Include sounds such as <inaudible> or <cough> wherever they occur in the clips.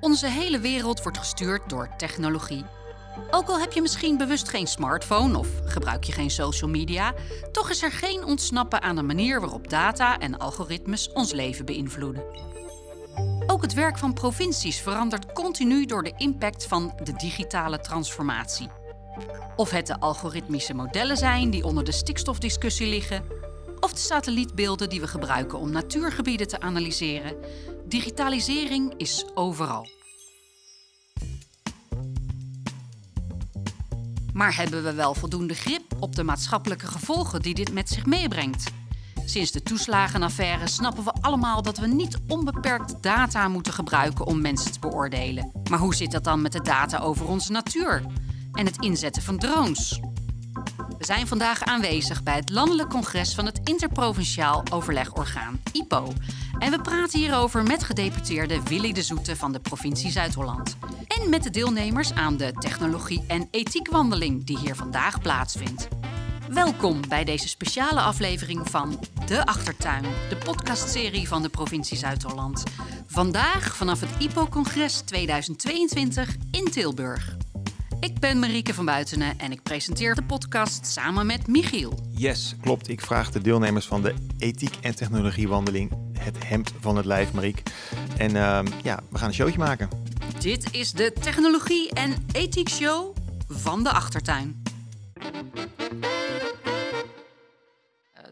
Onze hele wereld wordt gestuurd door technologie. Ook al heb je misschien bewust geen smartphone of gebruik je geen social media, toch is er geen ontsnappen aan de manier waarop data en algoritmes ons leven beïnvloeden. Ook het werk van provincies verandert continu door de impact van de digitale transformatie. Of het de algoritmische modellen zijn die onder de stikstofdiscussie liggen, of de satellietbeelden die we gebruiken om natuurgebieden te analyseren. Digitalisering is overal. Maar hebben we wel voldoende grip op de maatschappelijke gevolgen die dit met zich meebrengt? Sinds de toeslagenaffaire snappen we allemaal dat we niet onbeperkt data moeten gebruiken om mensen te beoordelen. Maar hoe zit dat dan met de data over onze natuur en het inzetten van drones? We zijn vandaag aanwezig bij het Landelijk Congres van het Interprovinciaal Overlegorgaan, IPO. En we praten hierover met gedeputeerde Willy de Zoete van de provincie Zuid-Holland. En met de deelnemers aan de technologie- en ethieekwandeling die hier vandaag plaatsvindt. Welkom bij deze speciale aflevering van De Achtertuin, de podcastserie van de provincie Zuid-Holland. Vandaag vanaf het IPO-congres 2022 in Tilburg. Ik ben Marieke van Buitenen en ik presenteer de podcast samen met Michiel. Yes, klopt. Ik vraag de deelnemers van de ethiek- en technologiewandeling het hemd van het lijf, Mariek. En uh, ja, we gaan een showtje maken. Dit is de Technologie- en Ethiek Show van de Achtertuin.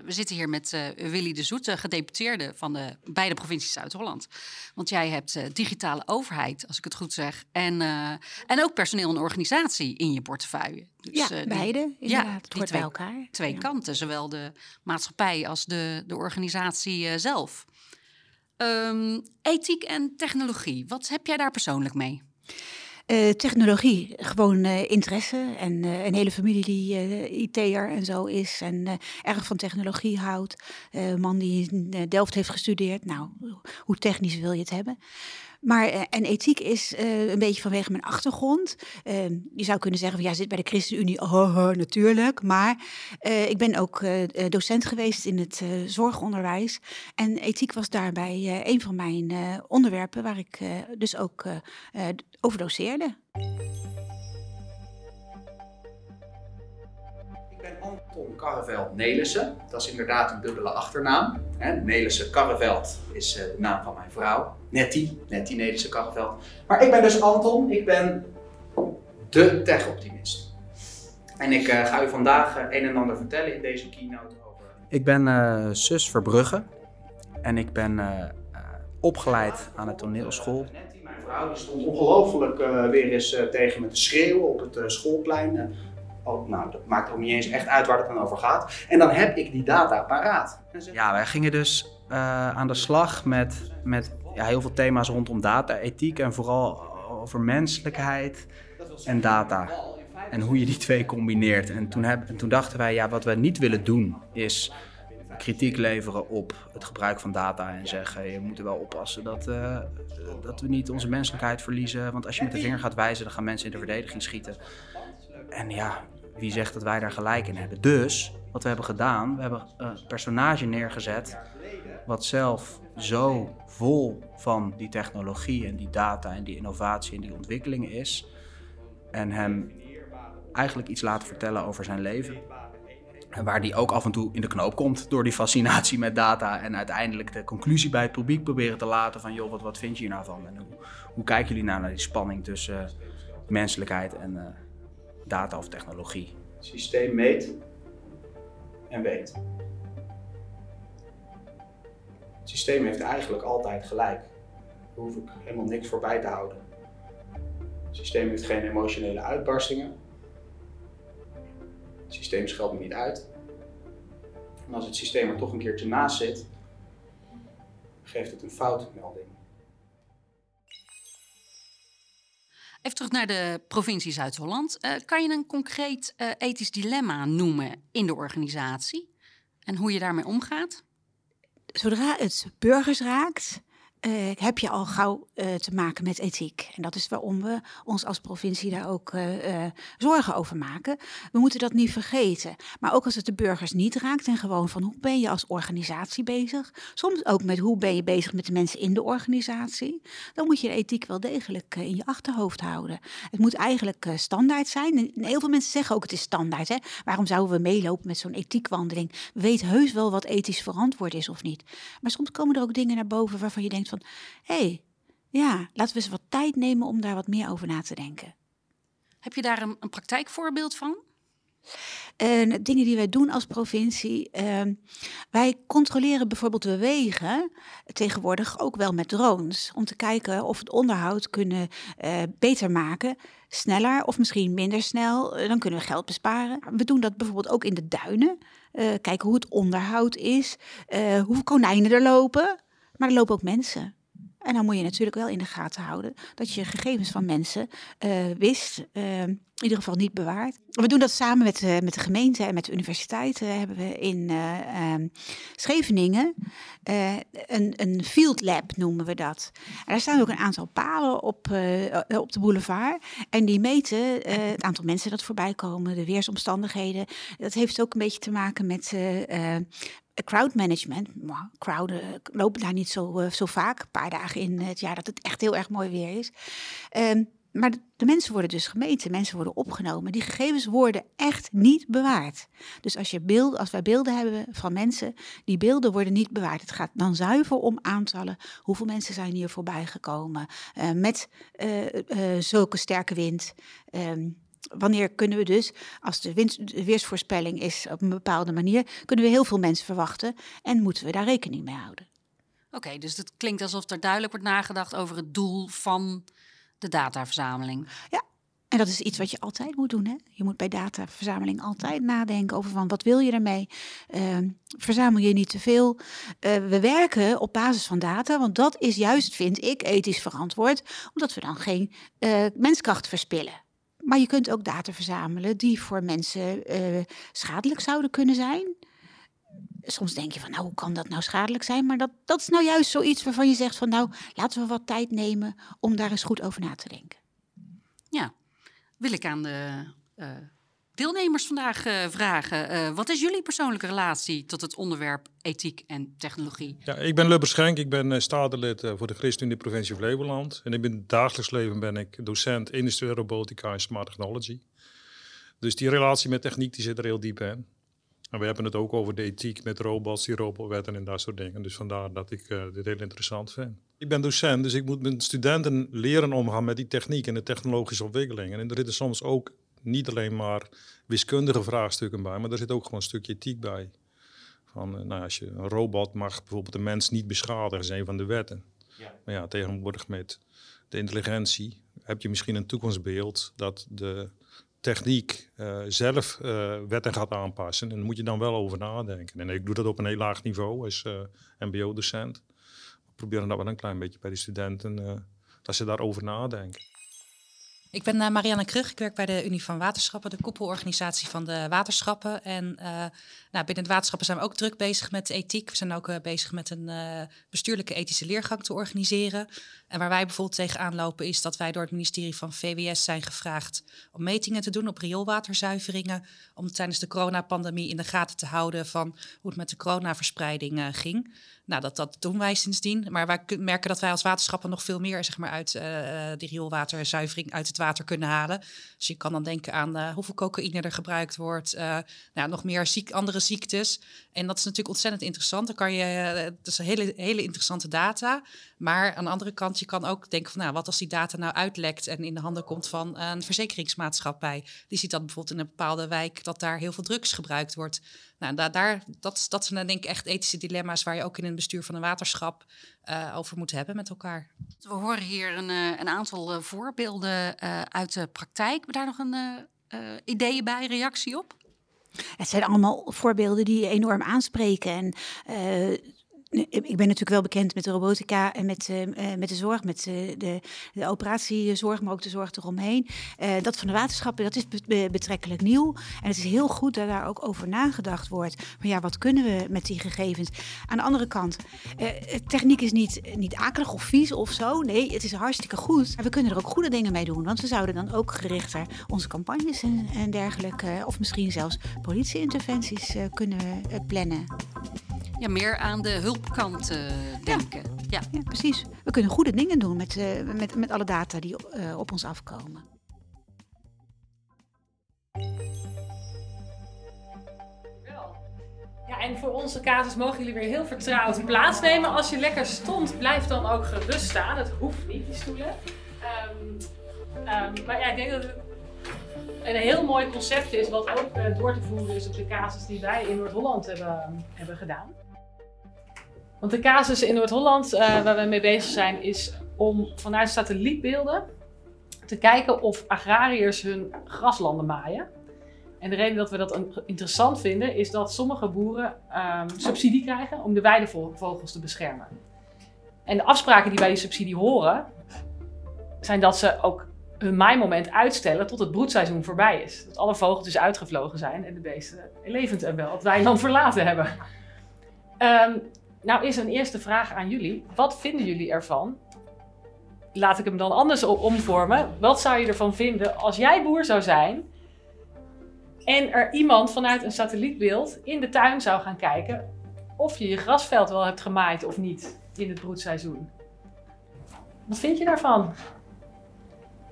We zitten hier met uh, Willy de Zoete, gedeputeerde van de beide provincies Zuid-Holland. Want jij hebt uh, digitale overheid, als ik het goed zeg. En, uh, en ook personeel en organisatie in je portefeuille. Dus, ja, beide. Inderdaad. Ja, het hoort bij elkaar. Twee ja. kanten, zowel de maatschappij als de, de organisatie zelf. Um, ethiek en technologie, wat heb jij daar persoonlijk mee? Uh, technologie, gewoon uh, interesse. En uh, een hele familie die IT'er en zo is en erg van technologie houdt. Man die in Delft heeft gestudeerd. Nou, hoe technisch wil je het hebben? Maar, en ethiek is uh, een beetje vanwege mijn achtergrond. Uh, je zou kunnen zeggen, van, ja, zit bij de ChristenUnie, oh, oh, natuurlijk. Maar uh, ik ben ook docent geweest in het zorgonderwijs. En ethiek was daarbij een van mijn onderwerpen waar ik dus ook over doseerde. Ik ben Anton Karreveld Nelissen. Dat is inderdaad een dubbele achternaam. Nelissen Karreveld is de naam van mijn vrouw. Nettie, Nettie Nelissen Karreveld. Maar ik ben dus Anton. Ik ben de tech-optimist. En ik uh, ga u vandaag uh, een en ander vertellen in deze keynote over... Ik ben uh, Sus Verbrugge. En ik ben opgeleid aan de toneelschool. Nettie, mijn vrouw, die stond ongelooflijk weer eens tegen me te schreeuwen op het schoolplein. Oh, nou, dat maakt ook niet eens echt uit waar het dan over gaat. En dan heb ik die data paraat. Ja, wij gingen dus uh, aan de slag met, met ja, heel veel thema's rondom data, ethiek en vooral over menselijkheid en data. En hoe je die twee combineert. En toen, toen dachten wij, ja, wat we niet willen doen is kritiek leveren op het gebruik van data en zeggen je moet er wel oppassen dat, uh, dat we niet onze menselijkheid verliezen. Want als je met de vinger gaat wijzen, dan gaan mensen in de verdediging schieten. En ja, wie zegt dat wij daar gelijk in hebben? Dus, wat we hebben gedaan, we hebben een personage neergezet wat zelf zo vol van die technologie en die data en die innovatie en die ontwikkelingen is. En hem eigenlijk iets laten vertellen over zijn leven. En waar die ook af en toe in de knoop komt door die fascinatie met data. En uiteindelijk de conclusie bij het publiek proberen te laten van... joh, wat, wat vind je hier nou van? En hoe, kijken jullie nou naar die spanning tussen menselijkheid en uh, data of technologie? Het systeem meet en weet. Het systeem heeft eigenlijk altijd gelijk. Daar hoef ik helemaal niks voorbij te houden. Het systeem heeft geen emotionele uitbarstingen. Het systeem scheldt me niet uit. En als het systeem er toch een keertje naast zit, geeft het een foutmelding. Even terug naar de provincie Zuid-Holland. Uh, kan je een concreet uh, ethisch dilemma noemen in de organisatie en hoe je daarmee omgaat? Zodra het burgers raakt, uh, heb je al gauw uh, te maken met ethiek. En dat is waarom we ons als provincie daar ook uh, zorgen over maken. We moeten dat niet vergeten. Maar ook als het de burgers niet raakt en gewoon van hoe ben je als organisatie bezig. Soms ook met hoe ben je bezig met de mensen in de organisatie. Dan moet je de ethiek wel degelijk in je achterhoofd houden. Het moet eigenlijk standaard zijn. En heel veel mensen zeggen ook het is standaard. Hè? Waarom zouden we meelopen met zo'n ethiekwandeling? We weten heus wel wat ethisch verantwoord is of niet. Maar soms komen er ook dingen naar boven waarvan je denkt van... hé, hey, ja, laten we eens wat tijd nemen om daar wat meer over na te denken. Heb je daar een, een praktijkvoorbeeld van? Uh, dingen die wij doen als provincie. Uh, wij controleren bijvoorbeeld de wegen tegenwoordig ook wel met drones. Om te kijken of het onderhoud kunnen uh, beter maken. Sneller of misschien minder snel. dan kunnen we geld besparen. We doen dat bijvoorbeeld ook in de duinen. kijken hoe het onderhoud is. hoeveel konijnen er lopen. Maar er lopen ook mensen. En dan moet je natuurlijk wel in de gaten houden dat je gegevens van mensen uh, wist, uh, in ieder geval niet bewaart. We doen dat samen met, uh, met de gemeente en met de universiteit. hebben we in ehm, Scheveningen een, een field lab noemen we dat. En daar staan ook een aantal palen op, op de boulevard. En die meten het aantal mensen dat voorbij komen, de weersomstandigheden. Dat heeft ook een beetje te maken met crowd management. Crowden lopen daar niet zo, uh, zo vaak. Een paar dagen in het jaar dat het echt heel erg mooi weer is. Um, maar de, mensen worden dus gemeten, mensen worden opgenomen. Die gegevens worden echt niet bewaard. Dus als, je beeld, als wij beelden hebben van mensen, die beelden worden niet bewaard. Het gaat dan zuiver om aantallen. Hoeveel mensen zijn hier voorbij gekomen? Uh, met zulke sterke wind. Um, wanneer kunnen we dus, als de, weersvoorspelling is op een bepaalde manier, kunnen we heel veel mensen verwachten en moeten we daar rekening mee houden. Oké, dus het klinkt alsof er duidelijk wordt nagedacht over het doel van de dataverzameling. Ja, en dat is iets wat je altijd moet doen. Hè? Je moet bij dataverzameling altijd nadenken over van wat wil je ermee. Uh, verzamel je niet te veel. Uh, we werken op basis van data, want dat is juist, vind ik, ethisch verantwoord. Omdat we dan geen uh, menskracht verspillen. Maar je kunt ook data verzamelen die voor mensen uh, schadelijk zouden kunnen zijn. Soms denk je van, nou, hoe kan dat nou schadelijk zijn? Maar dat, dat is nou juist zoiets waarvan je zegt van, nou, laten we wat tijd nemen om daar eens goed over na te denken. Ja, wil ik aan de uh, deelnemers vandaag uh, vragen. Uh, wat is jullie persoonlijke relatie tot het onderwerp ethiek en technologie? Ja, ik ben Lubber Schenk, ik ben uh, statenlid voor de ChristenUnie provincie Flevoland. En in het dagelijks leven ben ik docent industriële robotica en smart technology. Dus die relatie met techniek die zit er heel diep in. En we hebben het ook over de ethiek met robots, die robotwetten en dat soort dingen. Dus vandaar dat ik dit heel interessant vind. Ik ben docent, dus ik moet mijn studenten leren omgaan met die techniek en de technologische ontwikkelingen. En er zitten soms ook niet alleen maar wiskundige vraagstukken bij, maar er zit ook gewoon een stukje ethiek bij. Van, eh, nou, als je een robot mag bijvoorbeeld de mens niet beschadigen, is een van de wetten. Ja. Maar ja, tegenwoordig met de intelligentie heb je misschien een toekomstbeeld dat de techniek uh, zelf uh, wetten gaat aanpassen. En daar moet je dan wel over nadenken. En ik doe dat op een heel laag niveau als uh, mbo-docent. We proberen dat wel een klein beetje bij de studenten, dat ze daarover nadenken. Ik ben uh, Marianne Krug. Ik werk bij de Unie van Waterschappen, de koepelorganisatie van de waterschappen. En uh, nou, binnen de waterschappen zijn we ook druk bezig met ethiek. We zijn ook uh, bezig met een bestuurlijke ethische leergang te organiseren. En waar wij bijvoorbeeld tegenaan lopen is dat wij door het ministerie van VWS zijn gevraagd om metingen te doen op rioolwaterzuiveringen. Om tijdens de coronapandemie in de gaten te houden van hoe het met de coronaverspreiding ging. Nou, dat, doen wij sindsdien. Maar wij merken dat wij als waterschappen nog veel meer zeg maar, uit uh, die rioolwaterzuivering uit het water kunnen halen. Dus je kan dan denken aan uh, hoeveel cocaïne er gebruikt wordt. Nou, nog meer andere ziektes. En dat is natuurlijk ontzettend interessant. Dan kan je, dat is hele, hele interessante data. Maar aan de andere kant, je kan ook denken van, nou, wat als die data nou uitlekt en in de handen komt van een verzekeringsmaatschappij. Die ziet dat bijvoorbeeld in een bepaalde wijk dat daar heel veel drugs gebruikt wordt. Nou, daar, dat, dat zijn denk ik echt ethische dilemma's waar je ook in een bestuur van een waterschap uh, over moet hebben met elkaar. We horen hier een, uh, een aantal uh, voorbeelden uit de praktijk. Hebben daar nog een ideeën bij, reactie op? Het zijn allemaal voorbeelden die enorm aanspreken. En ik ben natuurlijk wel bekend met de robotica en met, uh, met de zorg, met uh, de, de operatiezorg, maar ook de zorg eromheen. Uh, dat van de waterschappen, dat is be betrekkelijk nieuw. En het is heel goed dat daar ook over nagedacht wordt. Maar ja, wat kunnen we met die gegevens? Aan de andere kant, techniek is niet, niet akelig of vies of zo. Nee, het is hartstikke goed. Maar we kunnen er ook goede dingen mee doen. Want we zouden dan ook gerichter onze campagnes en, en dergelijke, of misschien zelfs politieinterventies kunnen plannen. Ja, meer aan de hulpkant uh, denken. Ja. Ja. precies. We kunnen goede dingen doen met, uh, met, met alle data die uh, op ons afkomen. Ja, en voor onze casus mogen jullie weer heel vertrouwd plaatsnemen. Als je lekker stond, blijf dan ook gerust staan. Het hoeft niet, die stoelen. Um, um, maar ja, ik denk dat het een heel mooi concept is, wat ook door te voeren is op de casus die wij in Noord-Holland hebben, hebben gedaan. Want de casus in Noord-Holland uh, waar we mee bezig zijn, is om vanuit satellietbeelden te kijken of agrariërs hun graslanden maaien. En de reden dat we dat interessant vinden, is dat sommige boeren um, subsidie krijgen om de weidevogels te beschermen. En de afspraken die bij die subsidie horen, zijn dat ze ook hun maaimoment uitstellen tot het broedseizoen voorbij is. Dat alle vogeltjes uitgevlogen zijn en de beesten levend en wel het weiland verlaten hebben. Um, nou is een eerste vraag aan jullie. Wat vinden jullie ervan? Laat ik hem dan anders omvormen. Wat zou je ervan vinden als jij boer zou zijn en er iemand vanuit een satellietbeeld in de tuin zou gaan kijken of je je grasveld wel hebt gemaaid of niet in het broedseizoen? Wat vind je daarvan?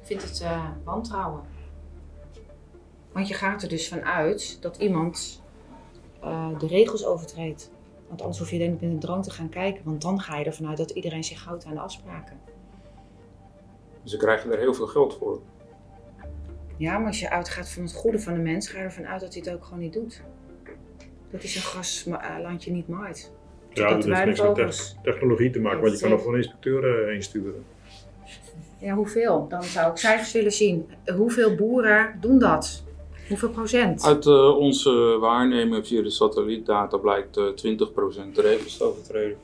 Ik vind het uh, wantrouwen. Want je gaat er dus vanuit dat iemand uh, de regels overtreedt. Want anders hoef je denk ik met een drone te gaan kijken. Want dan ga je ervan uit dat iedereen zich houdt aan de afspraken. Ze krijgen er heel veel geld voor. Ja, maar als je uitgaat van het goede van de mens, ga je ervan uit dat hij het ook gewoon niet doet. Dat hij zijn graslandje niet maait. Ja, dat heeft niks met technologie te maken, want je kan er gewoon inspecteuren heen sturen. Ja, hoeveel? Dan zou ik cijfers willen zien. Hoeveel boeren doen dat? Hoeveel procent? Uit uh, onze waarneming via de satellietdata blijkt uh, 20% de regels te overtreden.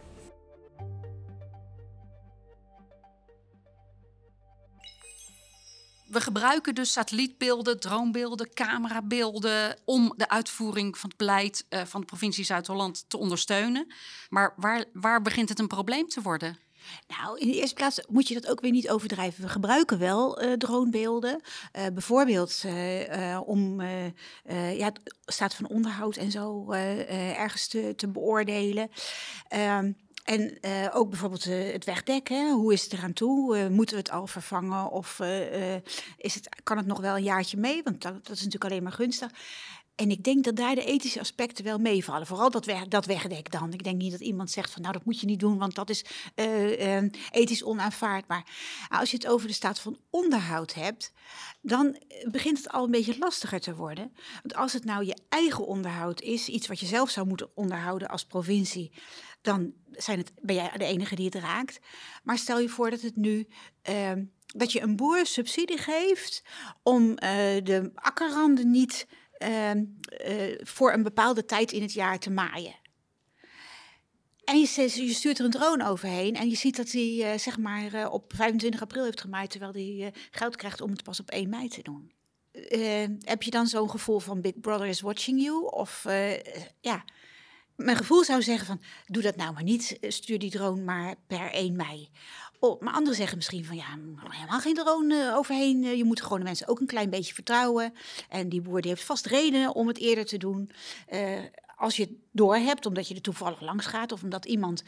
We gebruiken dus satellietbeelden, dronebeelden, camerabeelden om de uitvoering van het beleid uh, van de provincie Zuid-Holland te ondersteunen. Maar waar, waar begint het een probleem te worden? Nou, in de eerste plaats moet je dat ook weer niet overdrijven. We gebruiken wel uh, dronebeelden. Uh, bijvoorbeeld uh, om ja, het staat van onderhoud en zo ergens te, beoordelen. Ehm, en ook bijvoorbeeld het wegdek. Hoe is het eraan toe? Moeten we het al vervangen? Of is het, kan het nog wel een jaartje mee? Want dat, dat, is natuurlijk alleen maar gunstig. En ik denk dat daar de ethische aspecten wel meevallen. Vooral dat, dat wegdek dan. Ik denk niet dat iemand zegt van nou dat moet je niet doen, want dat is uh, uh, ethisch onaanvaardbaar. Als je het over de staat van onderhoud hebt, dan begint het al een beetje lastiger te worden. Want als het nou je eigen onderhoud is, iets wat je zelf zou moeten onderhouden als provincie, dan zijn het, ben jij de enige die het raakt. Maar stel je voor dat het nu. Uh, dat je een boer subsidie geeft om de akkerranden niet voor een bepaalde tijd in het jaar te maaien. En je, je, stuurt er een drone overheen en je ziet dat hij uh, zeg maar op 25 april heeft gemaaid, terwijl hij geld krijgt om het pas op 1 mei te doen. heb je dan zo'n gevoel van Big Brother is watching you? Of ja, mijn gevoel zou zeggen van doe dat nou maar niet, stuur die drone maar per 1 mei. Oh, maar anderen zeggen misschien van ja, helemaal geen drone uh, overheen. Uh, je moet gewoon de mensen ook een klein beetje vertrouwen. En die boer die heeft vast redenen om het eerder te doen. Uh, als je het doorhebt, omdat je er toevallig langs gaat of omdat iemand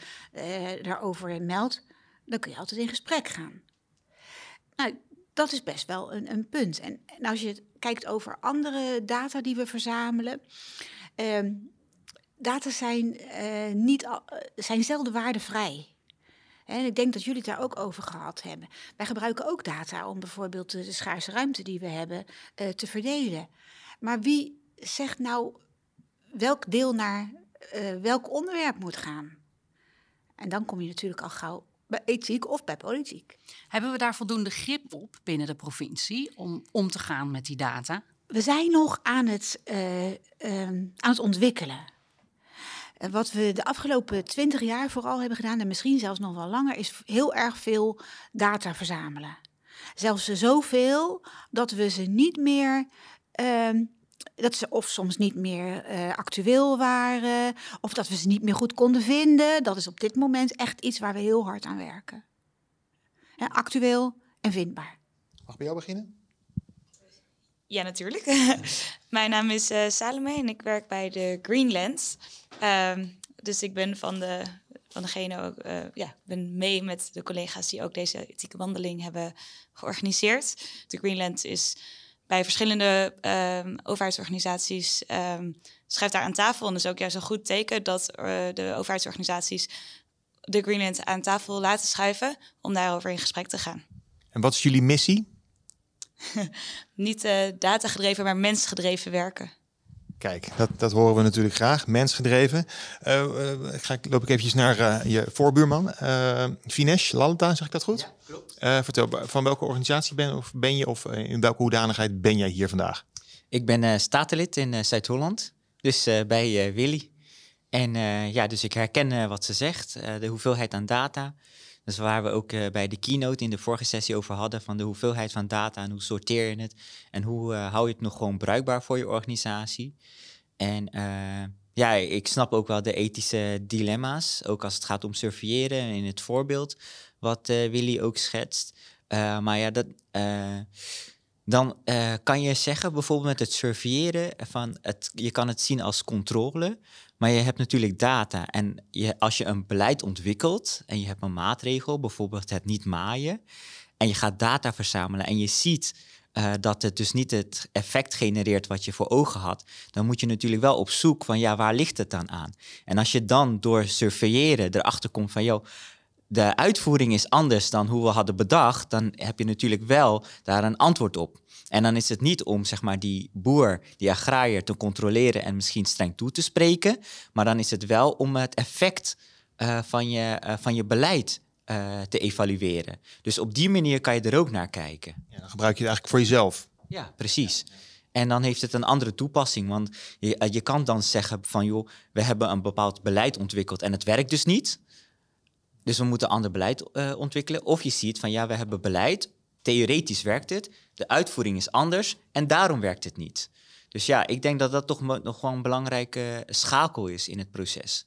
daarover meldt, dan kun je altijd in gesprek gaan. Nou, dat is best wel een, een punt. En, en, als je kijkt over andere data die we verzamelen. Ehm, data zijn, niet, zijn zelden waardevrij. En ik denk dat jullie het daar ook over gehad hebben. Wij gebruiken ook data om bijvoorbeeld de, schaarse ruimte die we hebben uh, te verdelen. Maar wie zegt nou welk deel naar uh, welk onderwerp moet gaan? En dan kom je natuurlijk al gauw bij ethiek of bij politiek. Hebben we daar voldoende grip op binnen de provincie om om te gaan met die data? We zijn nog aan het, uh, um, aan het ontwikkelen. En wat we de afgelopen twintig jaar vooral hebben gedaan, en misschien zelfs nog wel langer, is heel erg veel data verzamelen. Zelfs zoveel dat we ze niet meer. ehm, dat ze of soms niet meer eh, actueel waren, of dat we ze niet meer goed konden vinden. Dat is op dit moment echt iets waar we heel hard aan werken. Actueel en vindbaar. Mag ik bij jou beginnen? Ja, natuurlijk. <laughs> <laughs> Mijn naam is eh Salome en ik werk bij de Greenlands. Ehm, dus ik ben van, de, van degene ook, eh, ja, ik ben mee met de collega's die ook deze ethieke wandeling hebben georganiseerd. De Greenland is bij verschillende ehm, overheidsorganisaties ehm, schrijft daar aan tafel. En dat is ook juist een goed teken dat eh, de overheidsorganisaties de Greenland aan tafel laten schuiven om daarover in gesprek te gaan. En wat is jullie missie? <laughs> Niet eh datagedreven, maar mensgedreven werken. Kijk, dat, dat horen we natuurlijk graag. Mensgedreven. Eh eh, ik ga, loop ik eventjes naar eh, je voorbuurman. Vinesh Lalita, zeg ik dat goed? klopt. Eh, vertel, van welke organisatie ben, of ben je of in welke hoedanigheid ben jij hier vandaag? Ik ben eh statenlid in eh, Zuid-Holland, dus eh, bij eh, Willy. En eh, ja, dus ik herken wat ze zegt, eh, de hoeveelheid aan data. Is waar we ook eh, bij de keynote in de vorige sessie over hadden, van de hoeveelheid van data en hoe sorteer je het en hoe eh, hou je het nog gewoon bruikbaar voor je organisatie. En eh, ja, ik snap ook wel de ethische dilemma's, ook als het gaat om surveilleren in het voorbeeld wat Willy ook schetst. Maar ja, dat, dan kan je zeggen, bijvoorbeeld met het surveilleren, van het, je kan het zien als controle, maar je hebt natuurlijk data. En je, als je een beleid ontwikkelt en je hebt een maatregel, bijvoorbeeld het niet maaien, en je gaat data verzamelen en je ziet eh, dat het dus niet het effect genereert wat je voor ogen had, dan moet je natuurlijk wel op zoek van ja, waar ligt het dan aan? En als je dan door surveilleren erachter komt van joh, de uitvoering is anders dan hoe we hadden bedacht, dan heb je natuurlijk wel daar een antwoord op. En dan is het niet om zeg maar, die boer, die agrariër te controleren en misschien streng toe te spreken, maar dan is het wel om het effect eh, van, je, eh, van je beleid eh, te evalueren. Dus op die manier kan je er ook naar kijken. Ja, dan gebruik je het eigenlijk voor jezelf. Ja, precies. En dan heeft het een andere toepassing. Want je, je kan dan zeggen van joh, we hebben een bepaald beleid ontwikkeld en het werkt dus niet. Dus we moeten ander beleid ontwikkelen. Of je ziet van ja, we hebben beleid, theoretisch werkt het, de uitvoering is anders en daarom werkt het niet. Dus ja, ik denk dat dat toch nog wel een belangrijke schakel is in het proces.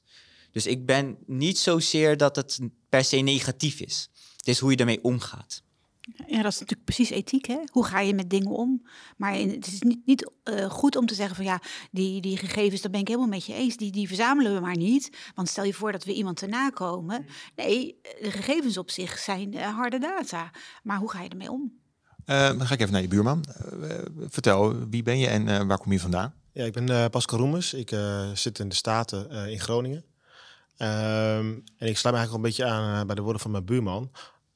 Dus ik ben niet zozeer dat het per se negatief is. Het is hoe je ermee omgaat. Ja, dat is natuurlijk precies ethiek. Hè? Hoe ga je met dingen om? Maar in- het is niet, niet eh, goed om te zeggen van ja, die, die gegevens, dat ben ik helemaal met je eens. Die, die verzamelen we maar niet. Want stel je voor dat we iemand te nakomen. Nee, de gegevens op zich zijn eh, harde data. Maar hoe ga je ermee om? Eh, dan ga ik even naar je buurman. Eh, eh, vertel, wie ben je en waar kom je vandaan? Ja, ik ben Pascal Roemers. Ik zit in de Staten in Groningen. Ehm, en ik sluit me eigenlijk al een beetje aan bij de woorden van mijn buurman.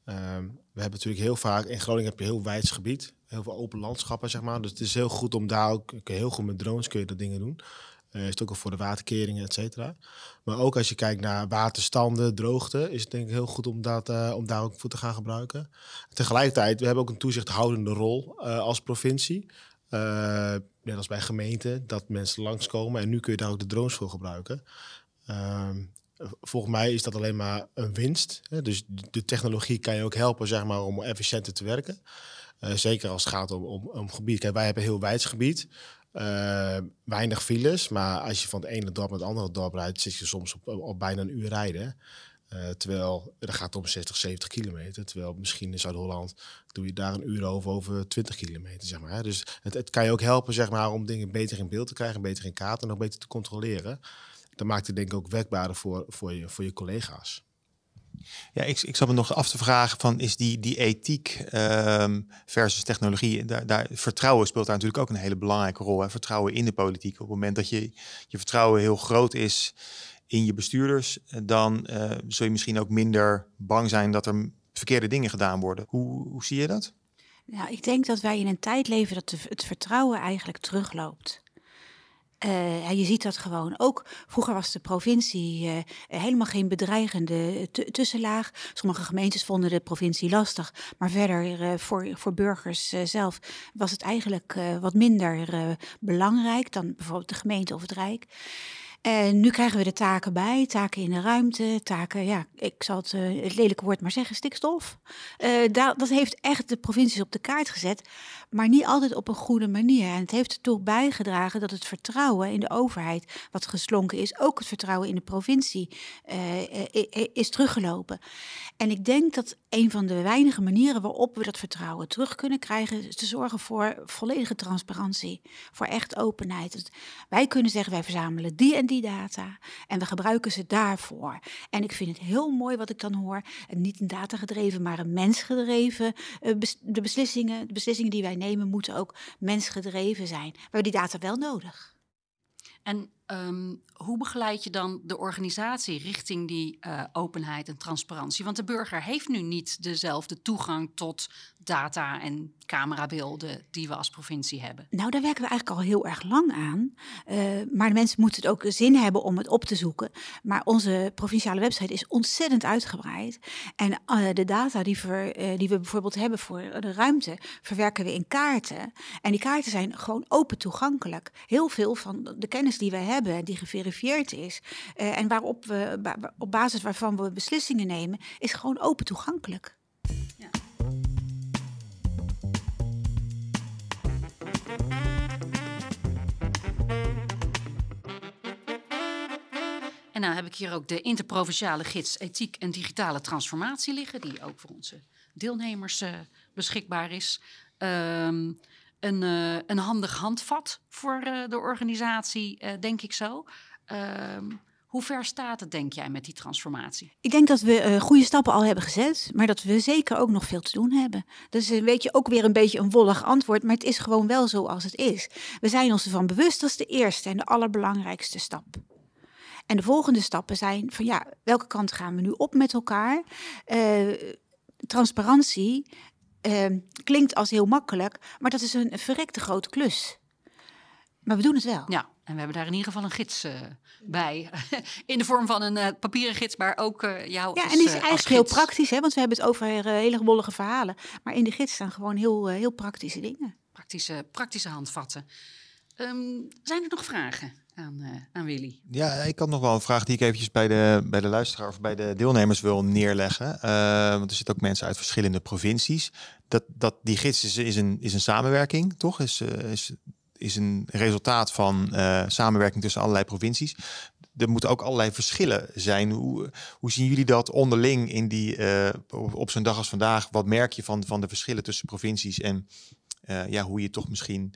Ehm, we hebben natuurlijk heel vaak, in Groningen heb je heel wijds gebied. Heel veel open landschappen, zeg maar. Dus het is heel goed om daar ook, heel goed met drones kun je dat dingen doen. Eh is het ook al voor de waterkeringen, et cetera. Maar ook als je kijkt naar waterstanden, droogte, is het denk ik heel goed om, dat, eh, om daar ook voor te gaan gebruiken. Tegelijkertijd, we hebben ook een toezichthoudende rol eh, als provincie. Net als bij gemeenten, dat mensen langskomen. En nu kun je daar ook de drones voor gebruiken. Ehm, volgens mij is dat alleen maar een winst. Hè? Dus de technologie kan je ook helpen zeg maar, om efficiënter te werken. Zeker als het gaat om, om, om gebied. Kijk, wij hebben heel wijds gebied. Eh, weinig files, maar als je van het ene dorp naar het andere dorp rijdt, zit je soms op, bijna een uur rijden. Eh, terwijl, dat gaat om 60, 70 kilometer. Terwijl misschien in Zuid-Holland doe je daar een uur over, over 20 kilometer, zeg maar. Dus het, kan je ook helpen, zeg maar, om dingen beter in beeld te krijgen, beter in kaart en ook beter te controleren. Dat maakt het denk ik ook werkbaarder voor, voor, je, voor je collega's. Ja, ik, ik zat me nog af te vragen van is die, die ethiek ehm, versus technologie, daar, daar, vertrouwen speelt daar natuurlijk ook een hele belangrijke rol. Hè? Vertrouwen in de politiek. Op het moment dat je, je vertrouwen heel groot is in je bestuurders, dan eh, zul je misschien ook minder bang zijn dat er verkeerde dingen gedaan worden. Hoe, hoe zie je dat? Nou, ik denk dat wij in een tijd leven dat het vertrouwen eigenlijk terugloopt. Eh, je ziet dat gewoon. Ook vroeger was de provincie eh, helemaal geen bedreigende tu- tussenlaag. Sommige gemeentes vonden de provincie lastig. Maar verder eh, voor, voor burgers eh, zelf was het eigenlijk eh, wat minder eh, belangrijk dan bijvoorbeeld de gemeente of het Rijk. En nu krijgen we de taken bij, taken in de ruimte, taken, ja, ik zal het, uh, het lelijke woord maar zeggen, stikstof. Uh, dat heeft echt de provincies op de kaart gezet, maar niet altijd op een goede manier. En het heeft ertoe bijgedragen dat het vertrouwen in de overheid, wat geslonken is, ook het vertrouwen in de provincie, uh, is teruggelopen. En ik denk dat een van de weinige manieren waarop we dat vertrouwen terug kunnen krijgen, is te zorgen voor volledige transparantie, voor echt openheid. Dus wij kunnen zeggen, wij verzamelen die en die data en we gebruiken ze daarvoor. En ik vind het heel mooi wat ik dan hoor, niet een data gedreven, maar een mensgedreven. De beslissingen, de beslissingen die wij nemen moeten ook mensgedreven zijn. We hebben die data wel nodig. En um, hoe begeleid je dan de organisatie richting die uh, openheid en transparantie? Want de burger heeft nu niet dezelfde toegang tot data en camerabeelden die we als provincie hebben. Nou, daar werken we eigenlijk al heel erg lang aan. Uh, maar de mensen moeten het ook zin hebben om het op te zoeken. Maar onze provinciale website is ontzettend uitgebreid. En uh, de data die, die, we bijvoorbeeld hebben voor de ruimte, verwerken we in kaarten. En die kaarten zijn gewoon open toegankelijk. Heel veel van de kennis die we hebben hebben die geverifieerd is uh, en waarop we op basis waarvan we beslissingen nemen, is gewoon open toegankelijk. Ja. En nou heb ik hier ook de interprovinciale gids ethiek en digitale transformatie liggen, die ook voor onze deelnemers uh, beschikbaar is. Um, een, uh, een handig handvat voor uh, de organisatie, uh, denk ik zo. Ehm, hoe ver staat het, denk jij, met die transformatie? Ik denk dat we goede stappen al hebben gezet, maar dat we zeker ook nog veel te doen hebben. Dat is een beetje ook weer een beetje een wollig antwoord, maar het is gewoon wel zoals het is. We zijn ons ervan bewust, dat is de eerste en de allerbelangrijkste stap. En de volgende stappen zijn van ja, welke kant gaan we nu op met elkaar? transparantie uh, klinkt als heel makkelijk, maar dat is een verrekte grote klus. Maar we doen het wel. Ja, en we hebben daar in ieder geval een gids uh, bij. <laughs> in de vorm van een uh, papieren gids, maar ook uh, jou Ja, als, en die is eigenlijk heel praktisch, hè, want we hebben het over hele wollige verhalen. Maar in de gids staan gewoon heel, heel praktische dingen. Praktische, praktische handvatten. Um, zijn er nog vragen? Aan, uh, aan, Willy. Ja, ik had nog wel een vraag die ik eventjes bij de, bij de luisteraar of bij de deelnemers wil neerleggen. Uh, want er zitten ook mensen uit verschillende provincies. Dat, dat, die gids is, is, een, is een samenwerking, toch? Is, uh, is, is een resultaat van samenwerking tussen allerlei provincies. Er moeten ook allerlei verschillen zijn. Hoe, hoe zien jullie dat onderling in die, op, op zo'n dag als vandaag? Wat merk je van, van de verschillen tussen provincies en ja, hoe je toch misschien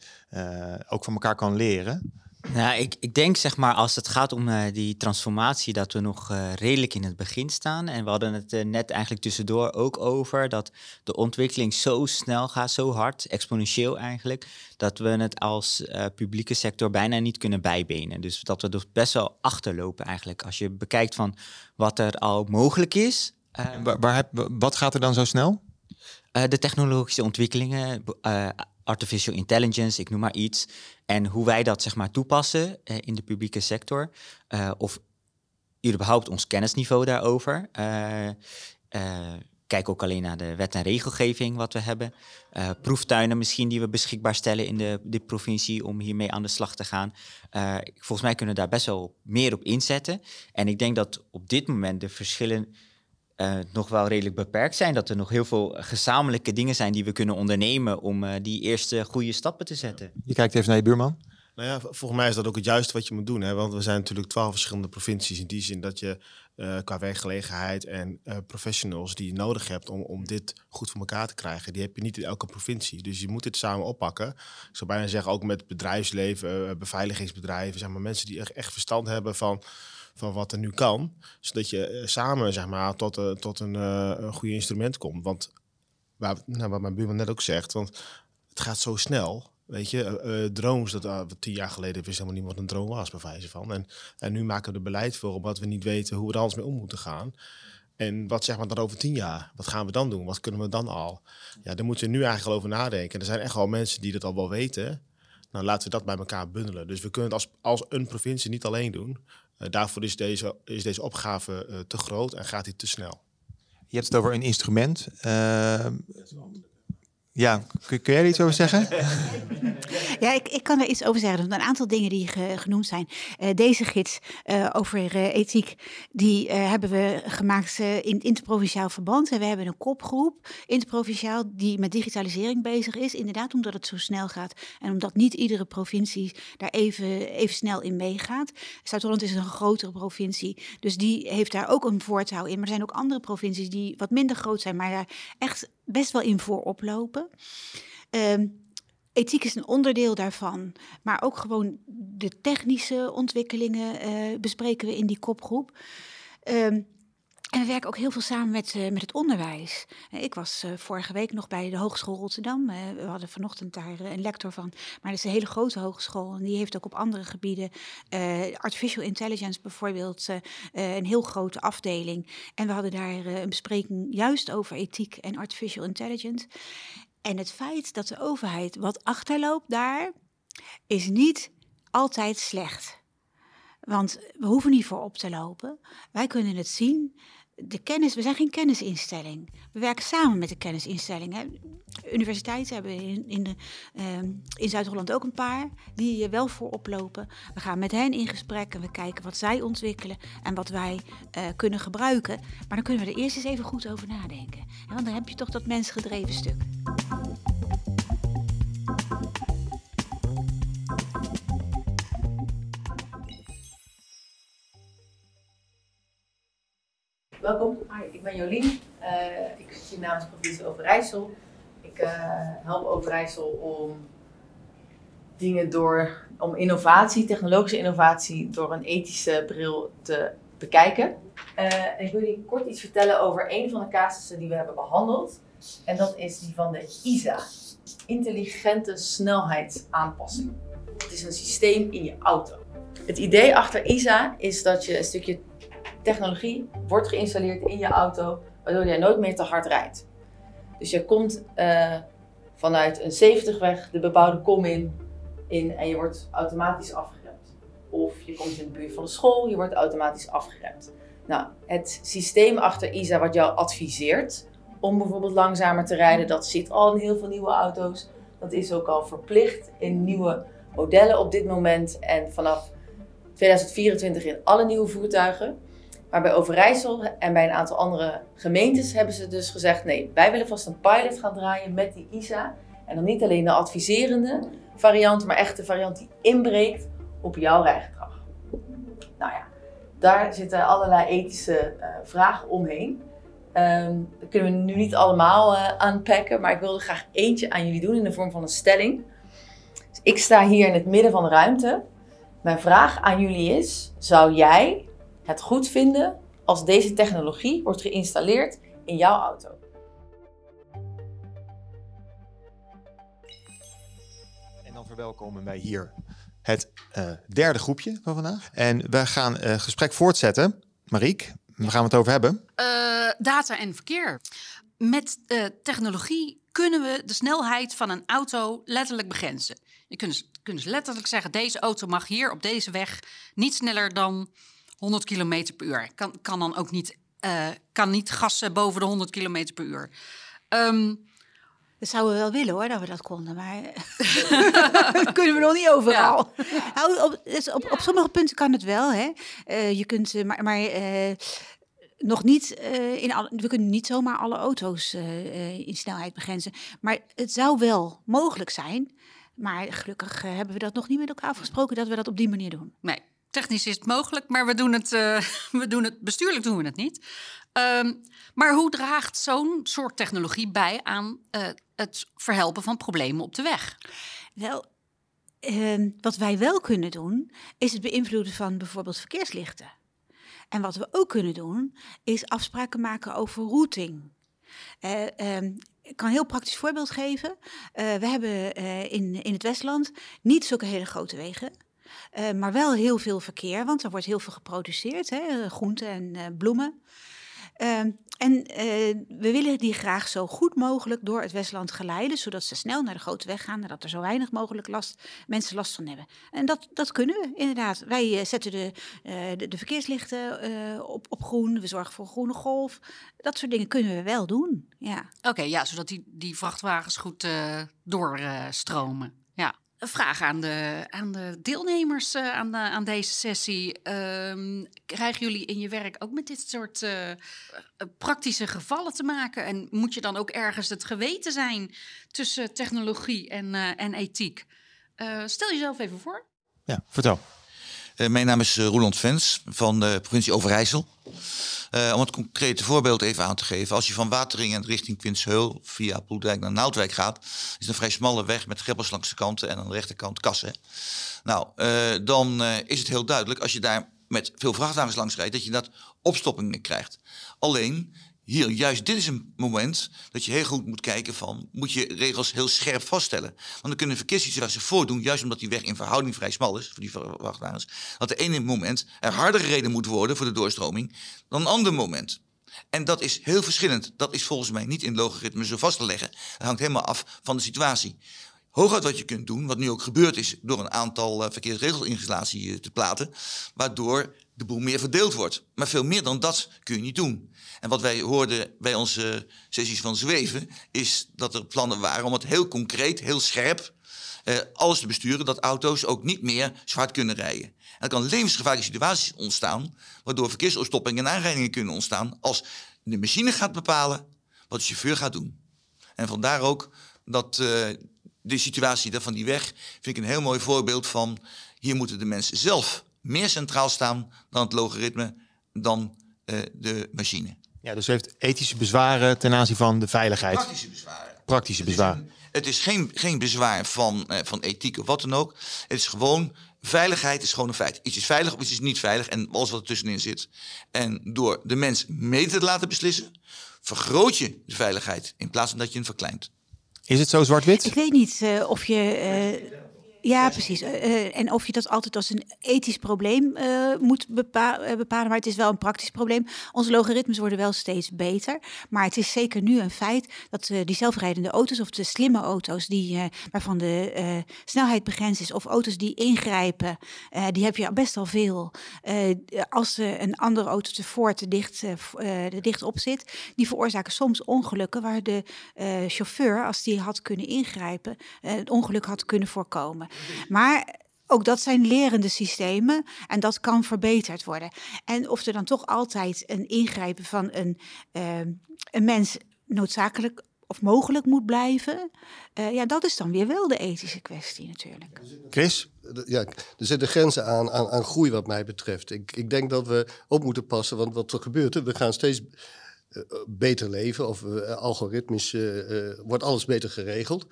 ook van elkaar kan leren? Nou, ik, ik denk zeg maar als het gaat om uh, die transformatie dat we nog uh, redelijk in het begin staan. En we hadden het uh, net eigenlijk tussendoor ook over dat de ontwikkeling zo snel gaat, zo hard, exponentieel eigenlijk, dat we het als publieke sector bijna niet kunnen bijbenen. Dus dat we dus best wel achterlopen eigenlijk. Als je bekijkt van wat er al mogelijk is. waar, waar heb, wat gaat er dan zo snel? de technologische ontwikkelingen, artificial intelligence, ik noem maar iets. En hoe wij dat zeg maar toepassen uh, in de publieke sector. Uh, of überhaupt ons kennisniveau daarover. Uh, kijk ook alleen naar de wet en regelgeving wat we hebben. proeftuinen misschien die we beschikbaar stellen in de, de provincie om hiermee aan de slag te gaan. volgens mij kunnen we daar best wel meer op inzetten. En ik denk dat op dit moment de verschillen uh, nog wel redelijk beperkt zijn. Dat er nog heel veel gezamenlijke dingen zijn die we kunnen ondernemen om uh, die eerste goede stappen te zetten. Je kijkt even naar je buurman. Nou ja, volgens mij is dat ook het juiste wat je moet doen. Hè? Want we zijn natuurlijk twaalf verschillende provincies. In die zin dat je uh, qua werkgelegenheid en professionals die je nodig hebt om, om dit goed voor elkaar te krijgen, die heb je niet in elke provincie. Dus je moet dit samen oppakken. Ik zou bijna zeggen ook met bedrijfsleven, beveiligingsbedrijven, zeg maar mensen die echt, echt verstand hebben van van wat er nu kan. Zodat je eh, samen zeg maar, tot, uh, tot een, uh, een goede instrument komt. Want nou, wat mijn buurman net ook zegt, want het gaat zo snel. Weet je, uh, drones, dat uh, tien jaar geleden wist helemaal wat een drone was, bij wijze van. En, en nu maken we er beleid voor, omdat we niet weten hoe we er anders mee om moeten gaan. En wat zeg maar dan over tien jaar? Wat gaan we dan doen? Wat kunnen we dan al? Ja, daar moeten we nu eigenlijk over nadenken. Er zijn echt wel mensen die dat al wel weten. Nou, laten we dat bij elkaar bundelen. Dus we kunnen het als, als een provincie niet alleen doen. Uh, daarvoor is deze, is deze opgave uh, te groot en gaat hij te snel. Je hebt het over een instrument. Uh, Ja, kun, kun jij er iets over zeggen? <laughs> Ja, ik, ik kan er iets over zeggen. Een aantal dingen die ge- genoemd zijn. Eh, deze gids eh, over eh, ethiek, die hebben we gemaakt in interprovinciaal verband. En we hebben een kopgroep, interprovinciaal, die met digitalisering bezig is. Inderdaad, omdat het zo snel gaat. En omdat niet iedere provincie daar even, even snel in meegaat. Zuid-Holland is een grotere provincie, dus die heeft daar ook een voortouw in. Maar er zijn ook andere provincies die wat minder groot zijn, maar daar echt best wel in voorop lopen. Ehm, ethiek is een onderdeel daarvan, maar ook gewoon de technische ontwikkelingen eh, bespreken we in die kopgroep. Ehm, en we werken ook heel veel samen met, eh, met het onderwijs. Eh, Ik was vorige week nog bij de Hogeschool Rotterdam. We hadden vanochtend daar een lector van. Maar dat is een hele grote hogeschool. En die heeft ook op andere gebieden, artificial intelligence bijvoorbeeld, een heel grote afdeling. En we hadden daar een bespreking juist over ethiek en artificial intelligence. En het feit dat de overheid wat achterloopt daar, is niet altijd slecht. Want we hoeven niet voorop te lopen. Wij kunnen het zien. De kennis, we zijn geen kennisinstelling. We werken samen met de kennisinstellingen. Universiteiten hebben in, in, ehm, in Zuid-Holland ook een paar die eh, wel voorop lopen. We gaan met hen in gesprek en we kijken wat zij ontwikkelen en wat wij eh, kunnen gebruiken. Maar dan kunnen we er eerst eens even goed over nadenken. Want dan heb je toch dat mensgedreven stuk. Welkom, ik ben Jolien. Eh, ik zit namens provincie Overijssel. Ik eh, help Overijssel om dingen door, om innovatie, technologische innovatie, door een ethische bril te bekijken. Eh, ik wil jullie kort iets vertellen over een van de casussen die we hebben behandeld. En dat is die van de ISA, Intelligente Snelheidsaanpassing. Het is een systeem in je auto. Het idee achter ISA is dat je een stukje technologie wordt geïnstalleerd in je auto, waardoor jij nooit meer te hard rijdt. Dus je komt eh, vanuit een 70 weg de bebouwde kom in, in en je wordt automatisch afgeremd. Of je komt in de buurt van de school, je wordt automatisch afgeremd. Nou, het systeem achter ISA wat jou adviseert om bijvoorbeeld langzamer te rijden, dat zit al in heel veel nieuwe auto's. Dat is ook al verplicht in nieuwe modellen op dit moment en vanaf 2024 in alle nieuwe voertuigen. Maar bij Overijssel en bij een aantal andere gemeentes hebben ze dus gezegd: nee, wij willen vast een pilot gaan draaien met die ISA. En dan niet alleen de adviserende variant, maar echt de variant die inbreekt op jouw rijgedrag. Nou ja, daar zitten allerlei ethische eh, vragen omheen. Ehm dat kunnen we nu niet allemaal eh, aanpakken, maar ik wilde graag eentje aan jullie doen in de vorm van een stelling. Dus ik sta hier in het midden van de ruimte. Mijn vraag aan jullie is: zou jij het goed vinden als deze technologie wordt geïnstalleerd in jouw auto? En dan verwelkomen wij hier het eh, derde groepje van vandaag. En we gaan het gesprek voortzetten. Mariek, waar gaan we het over hebben? Eh, data en verkeer. Met eh, technologie kunnen we de snelheid van een auto letterlijk begrenzen. Je kunt dus, kunnen dus letterlijk zeggen: deze auto mag hier op deze weg niet sneller dan 100 km per uur. Kan, kan dan ook niet, eh, kan niet gassen boven de 100 km per uur. Ehm, Dat zouden we wel willen hoor, dat we dat konden, maar <laughs> <laughs> dat kunnen we nog niet overal. Nou, op, dus op, op sommige punten kan het wel, hè. Eh, je kunt, eh, maar, maar nog niet, in alle, we kunnen niet zomaar alle auto's in snelheid begrenzen. Maar het zou wel mogelijk zijn, maar gelukkig hebben we dat nog niet met elkaar afgesproken dat we dat op die manier doen. Nee, technisch is het mogelijk, maar we doen het, eh, <laughs> we doen het bestuurlijk doen we het niet. Ehm, maar hoe draagt zo'n soort technologie bij aan eh, het verhelpen van problemen op de weg? Wel, ehm, wat wij wel kunnen doen, is het beïnvloeden van bijvoorbeeld verkeerslichten. En wat we ook kunnen doen, is afspraken maken over routing. Eh, ehm, ik kan een heel praktisch voorbeeld geven. We hebben in, in het Westland niet zulke hele grote wegen. Eh, maar wel heel veel verkeer, want er wordt heel veel geproduceerd, hè, groenten en eh, bloemen. Ehm, en eh, we willen die graag zo goed mogelijk door het Westland geleiden, zodat ze snel naar de grote weg gaan en dat er zo weinig mogelijk last, mensen last van hebben. En dat, dat kunnen we inderdaad. Wij eh, zetten de, eh, de, de verkeerslichten eh, op, op groen, we zorgen voor groene golf. Dat soort dingen kunnen we wel doen. Ja. Oké, ja, zodat die, die vrachtwagens goed eh, doorstromen. Vraag aan de, aan de deelnemers eh, aan, de, aan deze sessie. Ehm, krijgen jullie in je werk ook met dit soort eh, eh, praktische gevallen te maken? En moet je dan ook ergens het geweten zijn tussen technologie en, en ethiek? Stel jezelf even voor. Ja, vertel. Eh, mijn naam is uh, Roland Vens van de provincie Overijssel. Uh, om het concrete voorbeeld even aan te geven. Als je van Wateringen richting Quintsheul via Poeldijk naar Naaldwijk gaat... is het een vrij smalle weg met greppels langs de kanten en aan de rechterkant kassen. Nou, dan is het heel duidelijk als je daar met veel vrachtwagens langs rijdt... dat je dat opstoppingen krijgt. Alleen, hier, juist dit is een moment dat je heel goed moet kijken van... moet je regels heel scherp vaststellen. Want dan kunnen verkeerssituaties voordoen... juist omdat die weg in verhouding vrij smal is voor die vrachtwagens... dat de ene moment er harder gereden moet worden voor de doorstroming... dan een ander moment. En dat is heel verschillend. Dat is volgens mij niet in logaritme zo vast te leggen. Dat hangt helemaal af van de situatie. Hooguit wat je kunt doen, wat nu ook gebeurd is... door een aantal uh, verkeersregelinstallatie uh, te platen... waardoor de boel meer verdeeld wordt. Maar veel meer dan dat kun je niet doen. En wat wij hoorden bij onze sessies van Zweven, is dat er plannen waren om het heel concreet, heel scherp, eh, alles te besturen, dat auto's ook niet meer zwart kunnen rijden. En er kan levensgevaarlijke situaties ontstaan, waardoor verkeersopstoppingen en aanrijdingen kunnen ontstaan, als de machine gaat bepalen wat de chauffeur gaat doen. En vandaar ook dat de situatie van die weg, vind ik een heel mooi voorbeeld van, hier moeten de mensen zelf meer centraal staan dan het logaritme, dan uh, de machine. Ja, dus heeft ethische bezwaren ten aanzien van de veiligheid. Praktische bezwaren. Praktische bezwaren. Het is geen, geen bezwaar van, uh, van ethiek of wat dan ook. Het is gewoon, veiligheid is gewoon een feit. Iets is veilig of iets is niet veilig en alles wat er tussenin zit. En door de mens mee te laten beslissen, vergroot je de veiligheid in plaats van dat je hem verkleint. Is het zo zwart-wit? Ik weet niet uh, of je... Uh, ja, precies. Uh, en of je dat altijd als een ethisch probleem uh, moet bepa bepalen, maar het is wel een praktisch probleem. Onze logaritmes worden wel steeds beter, maar het is zeker nu een feit dat uh, die zelfrijdende auto's of de slimme auto's, die, waarvan de snelheid begrensd is, of auto's die ingrijpen, die heb je best al veel. als een andere auto te dicht, te dicht op zit, die veroorzaken soms ongelukken waar de chauffeur, als die had kunnen ingrijpen, het ongeluk had kunnen voorkomen. Maar ook dat zijn lerende systemen en dat kan verbeterd worden. En of er dan toch altijd een ingrijpen van een, uh, een mens noodzakelijk of mogelijk moet blijven, uh, ja, dat is dan weer wel de ethische kwestie natuurlijk. Chris? Ja, er zitten grenzen aan, aan, aan groei wat mij betreft. Ik, ik denk dat we op moeten passen, want wat er gebeurt, we gaan steeds uh, beter leven of algoritmisch wordt alles beter geregeld.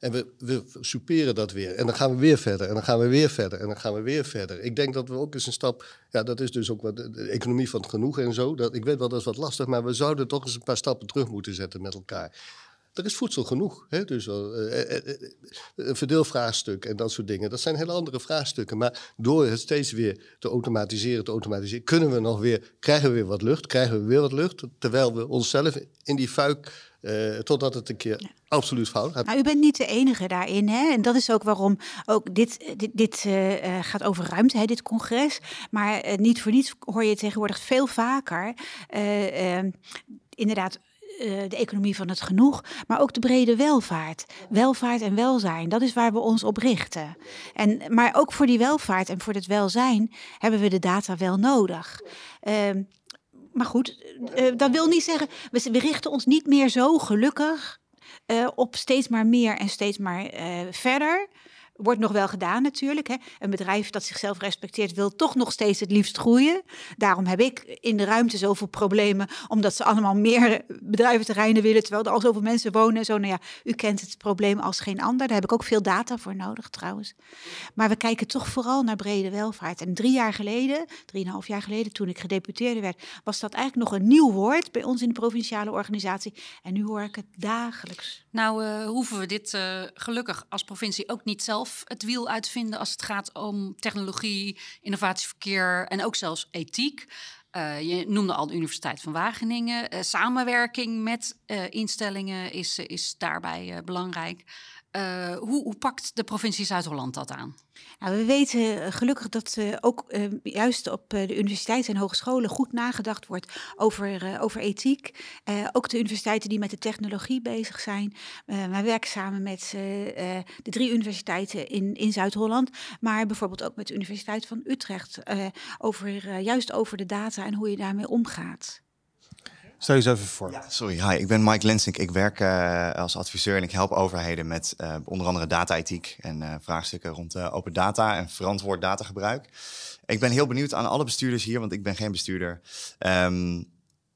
En we, we superen dat weer. En dan gaan we weer verder. En dan gaan we weer verder. En dan gaan we weer verder. Ik denk dat we ook eens een stap. Ja, dat is dus ook wat de, economie van het genoeg en zo. Dat, ik weet wel, dat is wat lastig. Maar we zouden toch eens een paar stappen terug moeten zetten met elkaar. Er is voedsel genoeg. Hè? Dus uh, uh, een verdeelvraagstuk en dat soort dingen. Dat zijn hele andere vraagstukken. Maar door het steeds weer te automatiseren, te automatiseren, kunnen we nog weer, krijgen we weer wat lucht, krijgen we weer wat lucht. Terwijl we onszelf in die fuik uh, totdat het een keer ja. absoluut fout gaat. Nou, u bent niet de enige daarin. Hè? En dat is ook waarom ook dit, dit, dit uh, gaat over ruimte, hè, dit congres. Maar uh, niet voor niets hoor je tegenwoordig veel vaker. inderdaad, de economie van het genoeg, maar ook de brede welvaart. Welvaart en welzijn, dat is waar we ons op richten. En, maar ook voor die welvaart en voor het welzijn hebben we de data wel nodig. Uh, maar goed, uh, dat wil niet zeggen, we, richten ons niet meer zo gelukkig uh, op steeds maar meer en steeds maar verder. Wordt nog wel gedaan natuurlijk. Hè. Een bedrijf dat zichzelf respecteert wil toch nog steeds het liefst groeien. Daarom heb ik in de ruimte zoveel problemen, omdat ze allemaal meer bedrijventerreinen willen, terwijl er al zoveel mensen wonen. Zo, nou ja, u kent het probleem als geen ander. Daar heb ik ook veel data voor nodig trouwens. Maar we kijken toch vooral naar brede welvaart. En drie jaar geleden, drieënhalf jaar geleden, toen ik gedeputeerde werd, was dat eigenlijk nog een nieuw woord bij ons in de provinciale organisatie. En nu hoor ik het dagelijks. Nou, uh, hoeven we dit uh, gelukkig als provincie ook niet zelf het wiel uitvinden als het gaat om technologie, innovatieverkeer en ook zelfs ethiek. Uh, je noemde al de Universiteit van Wageningen. Uh, samenwerking met uh, instellingen is, is daarbij belangrijk. Hoe, hoe, pakt de provincie Zuid-Holland dat aan? Nou, we weten gelukkig dat ook juist op de universiteiten en hogescholen goed nagedacht wordt over, over ethiek. ook de universiteiten die met de technologie bezig zijn. wij werken samen met de drie universiteiten in, in Zuid-Holland, maar bijvoorbeeld ook met de Universiteit van Utrecht over, juist over de data en hoe je daarmee omgaat. Stel je eens even voor. Sorry, hi, ik ben Mike Lensink. Ik werk uh, als adviseur en ik help overheden met uh, onder andere data-ethiek en uh, vraagstukken rond open data en verantwoord datagebruik. Ik ben heel benieuwd aan alle bestuurders hier, want ik ben geen bestuurder. Um,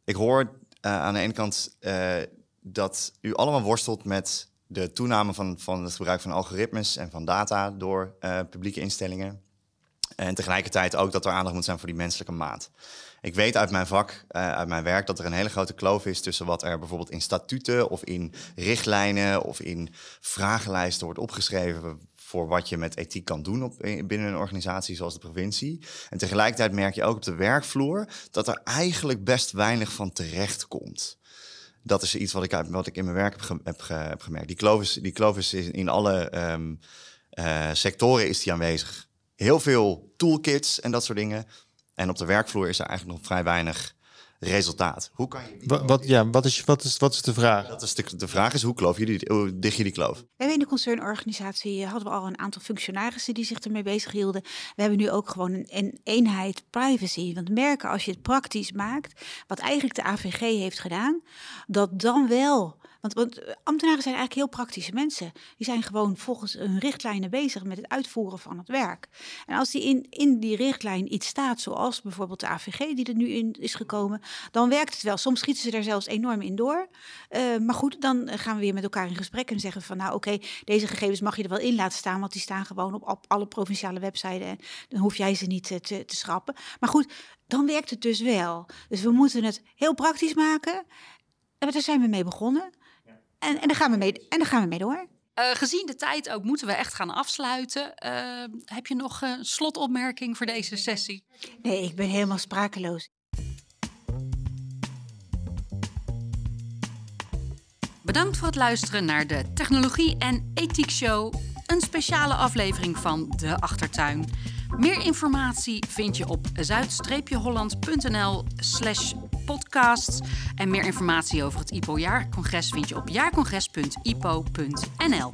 ik hoor aan de ene kant dat u allemaal worstelt met de toename van, van het gebruik van algoritmes en van data door publieke instellingen. En tegelijkertijd ook dat er aandacht moet zijn voor die menselijke maat. Ik weet uit mijn vak, uh, uit mijn werk, dat er een hele grote kloof is tussen wat er bijvoorbeeld in statuten of in richtlijnen of in vragenlijsten wordt opgeschreven voor wat je met ethiek kan doen op, binnen een organisatie zoals de provincie. En tegelijkertijd merk je ook op de werkvloer dat er eigenlijk best weinig van terecht komt. Dat is iets wat ik, wat ik in mijn werk heb, heb, heb gemerkt. Die kloof is, die kloof is in alle um, uh, sectoren is die aanwezig. Heel veel toolkits en dat soort dingen. En op de werkvloer is er eigenlijk nog vrij weinig resultaat. Hoe kan je wat, wat, ja, wat, is, wat, is, wat is de vraag? Dat is de, de vraag is, hoe, kloof je die, hoe dicht je die kloof? We hebben in de concernorganisatie hadden we al een aantal functionarissen die zich ermee bezig hielden. We hebben nu ook gewoon een, een eenheid privacy. Want merken als je het praktisch maakt, wat eigenlijk de AVG heeft gedaan, dat dan wel want, eh, ambtenaren zijn eigenlijk heel praktische mensen. Die zijn gewoon volgens hun richtlijnen bezig met het uitvoeren van het werk. En als die in, in die richtlijn iets staat, zoals bijvoorbeeld de AVG die er nu in is gekomen, dan werkt het wel. Soms schieten ze er zelfs enorm in door. Uh, maar goed, dan gaan we weer met elkaar in gesprek en zeggen van nou oké, deze gegevens mag je er wel in laten staan, want die staan gewoon op, op alle provinciale websites en dan hoef jij ze niet te, te, te schrappen. Maar goed, dan werkt het dus wel. Dus we moeten het heel praktisch maken. En daar zijn we mee begonnen. En, en, daar, gaan we mee, en daar gaan we mee door. Uh, gezien de tijd ook moeten we echt gaan afsluiten. Uh, heb je nog een slotopmerking voor deze sessie? Nee, ik ben helemaal sprakeloos. Bedankt voor het luisteren naar de Technologie en Ethiek Show. Een speciale aflevering van De Achtertuin. Meer informatie vind je op zuid-holland.nl slash podcasts. En meer informatie over het IPO-jaarcongres vind je op jaarcongres.ipo.nl.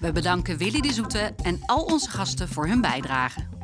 We bedanken Willy de Zoete en al onze gasten voor hun bijdrage.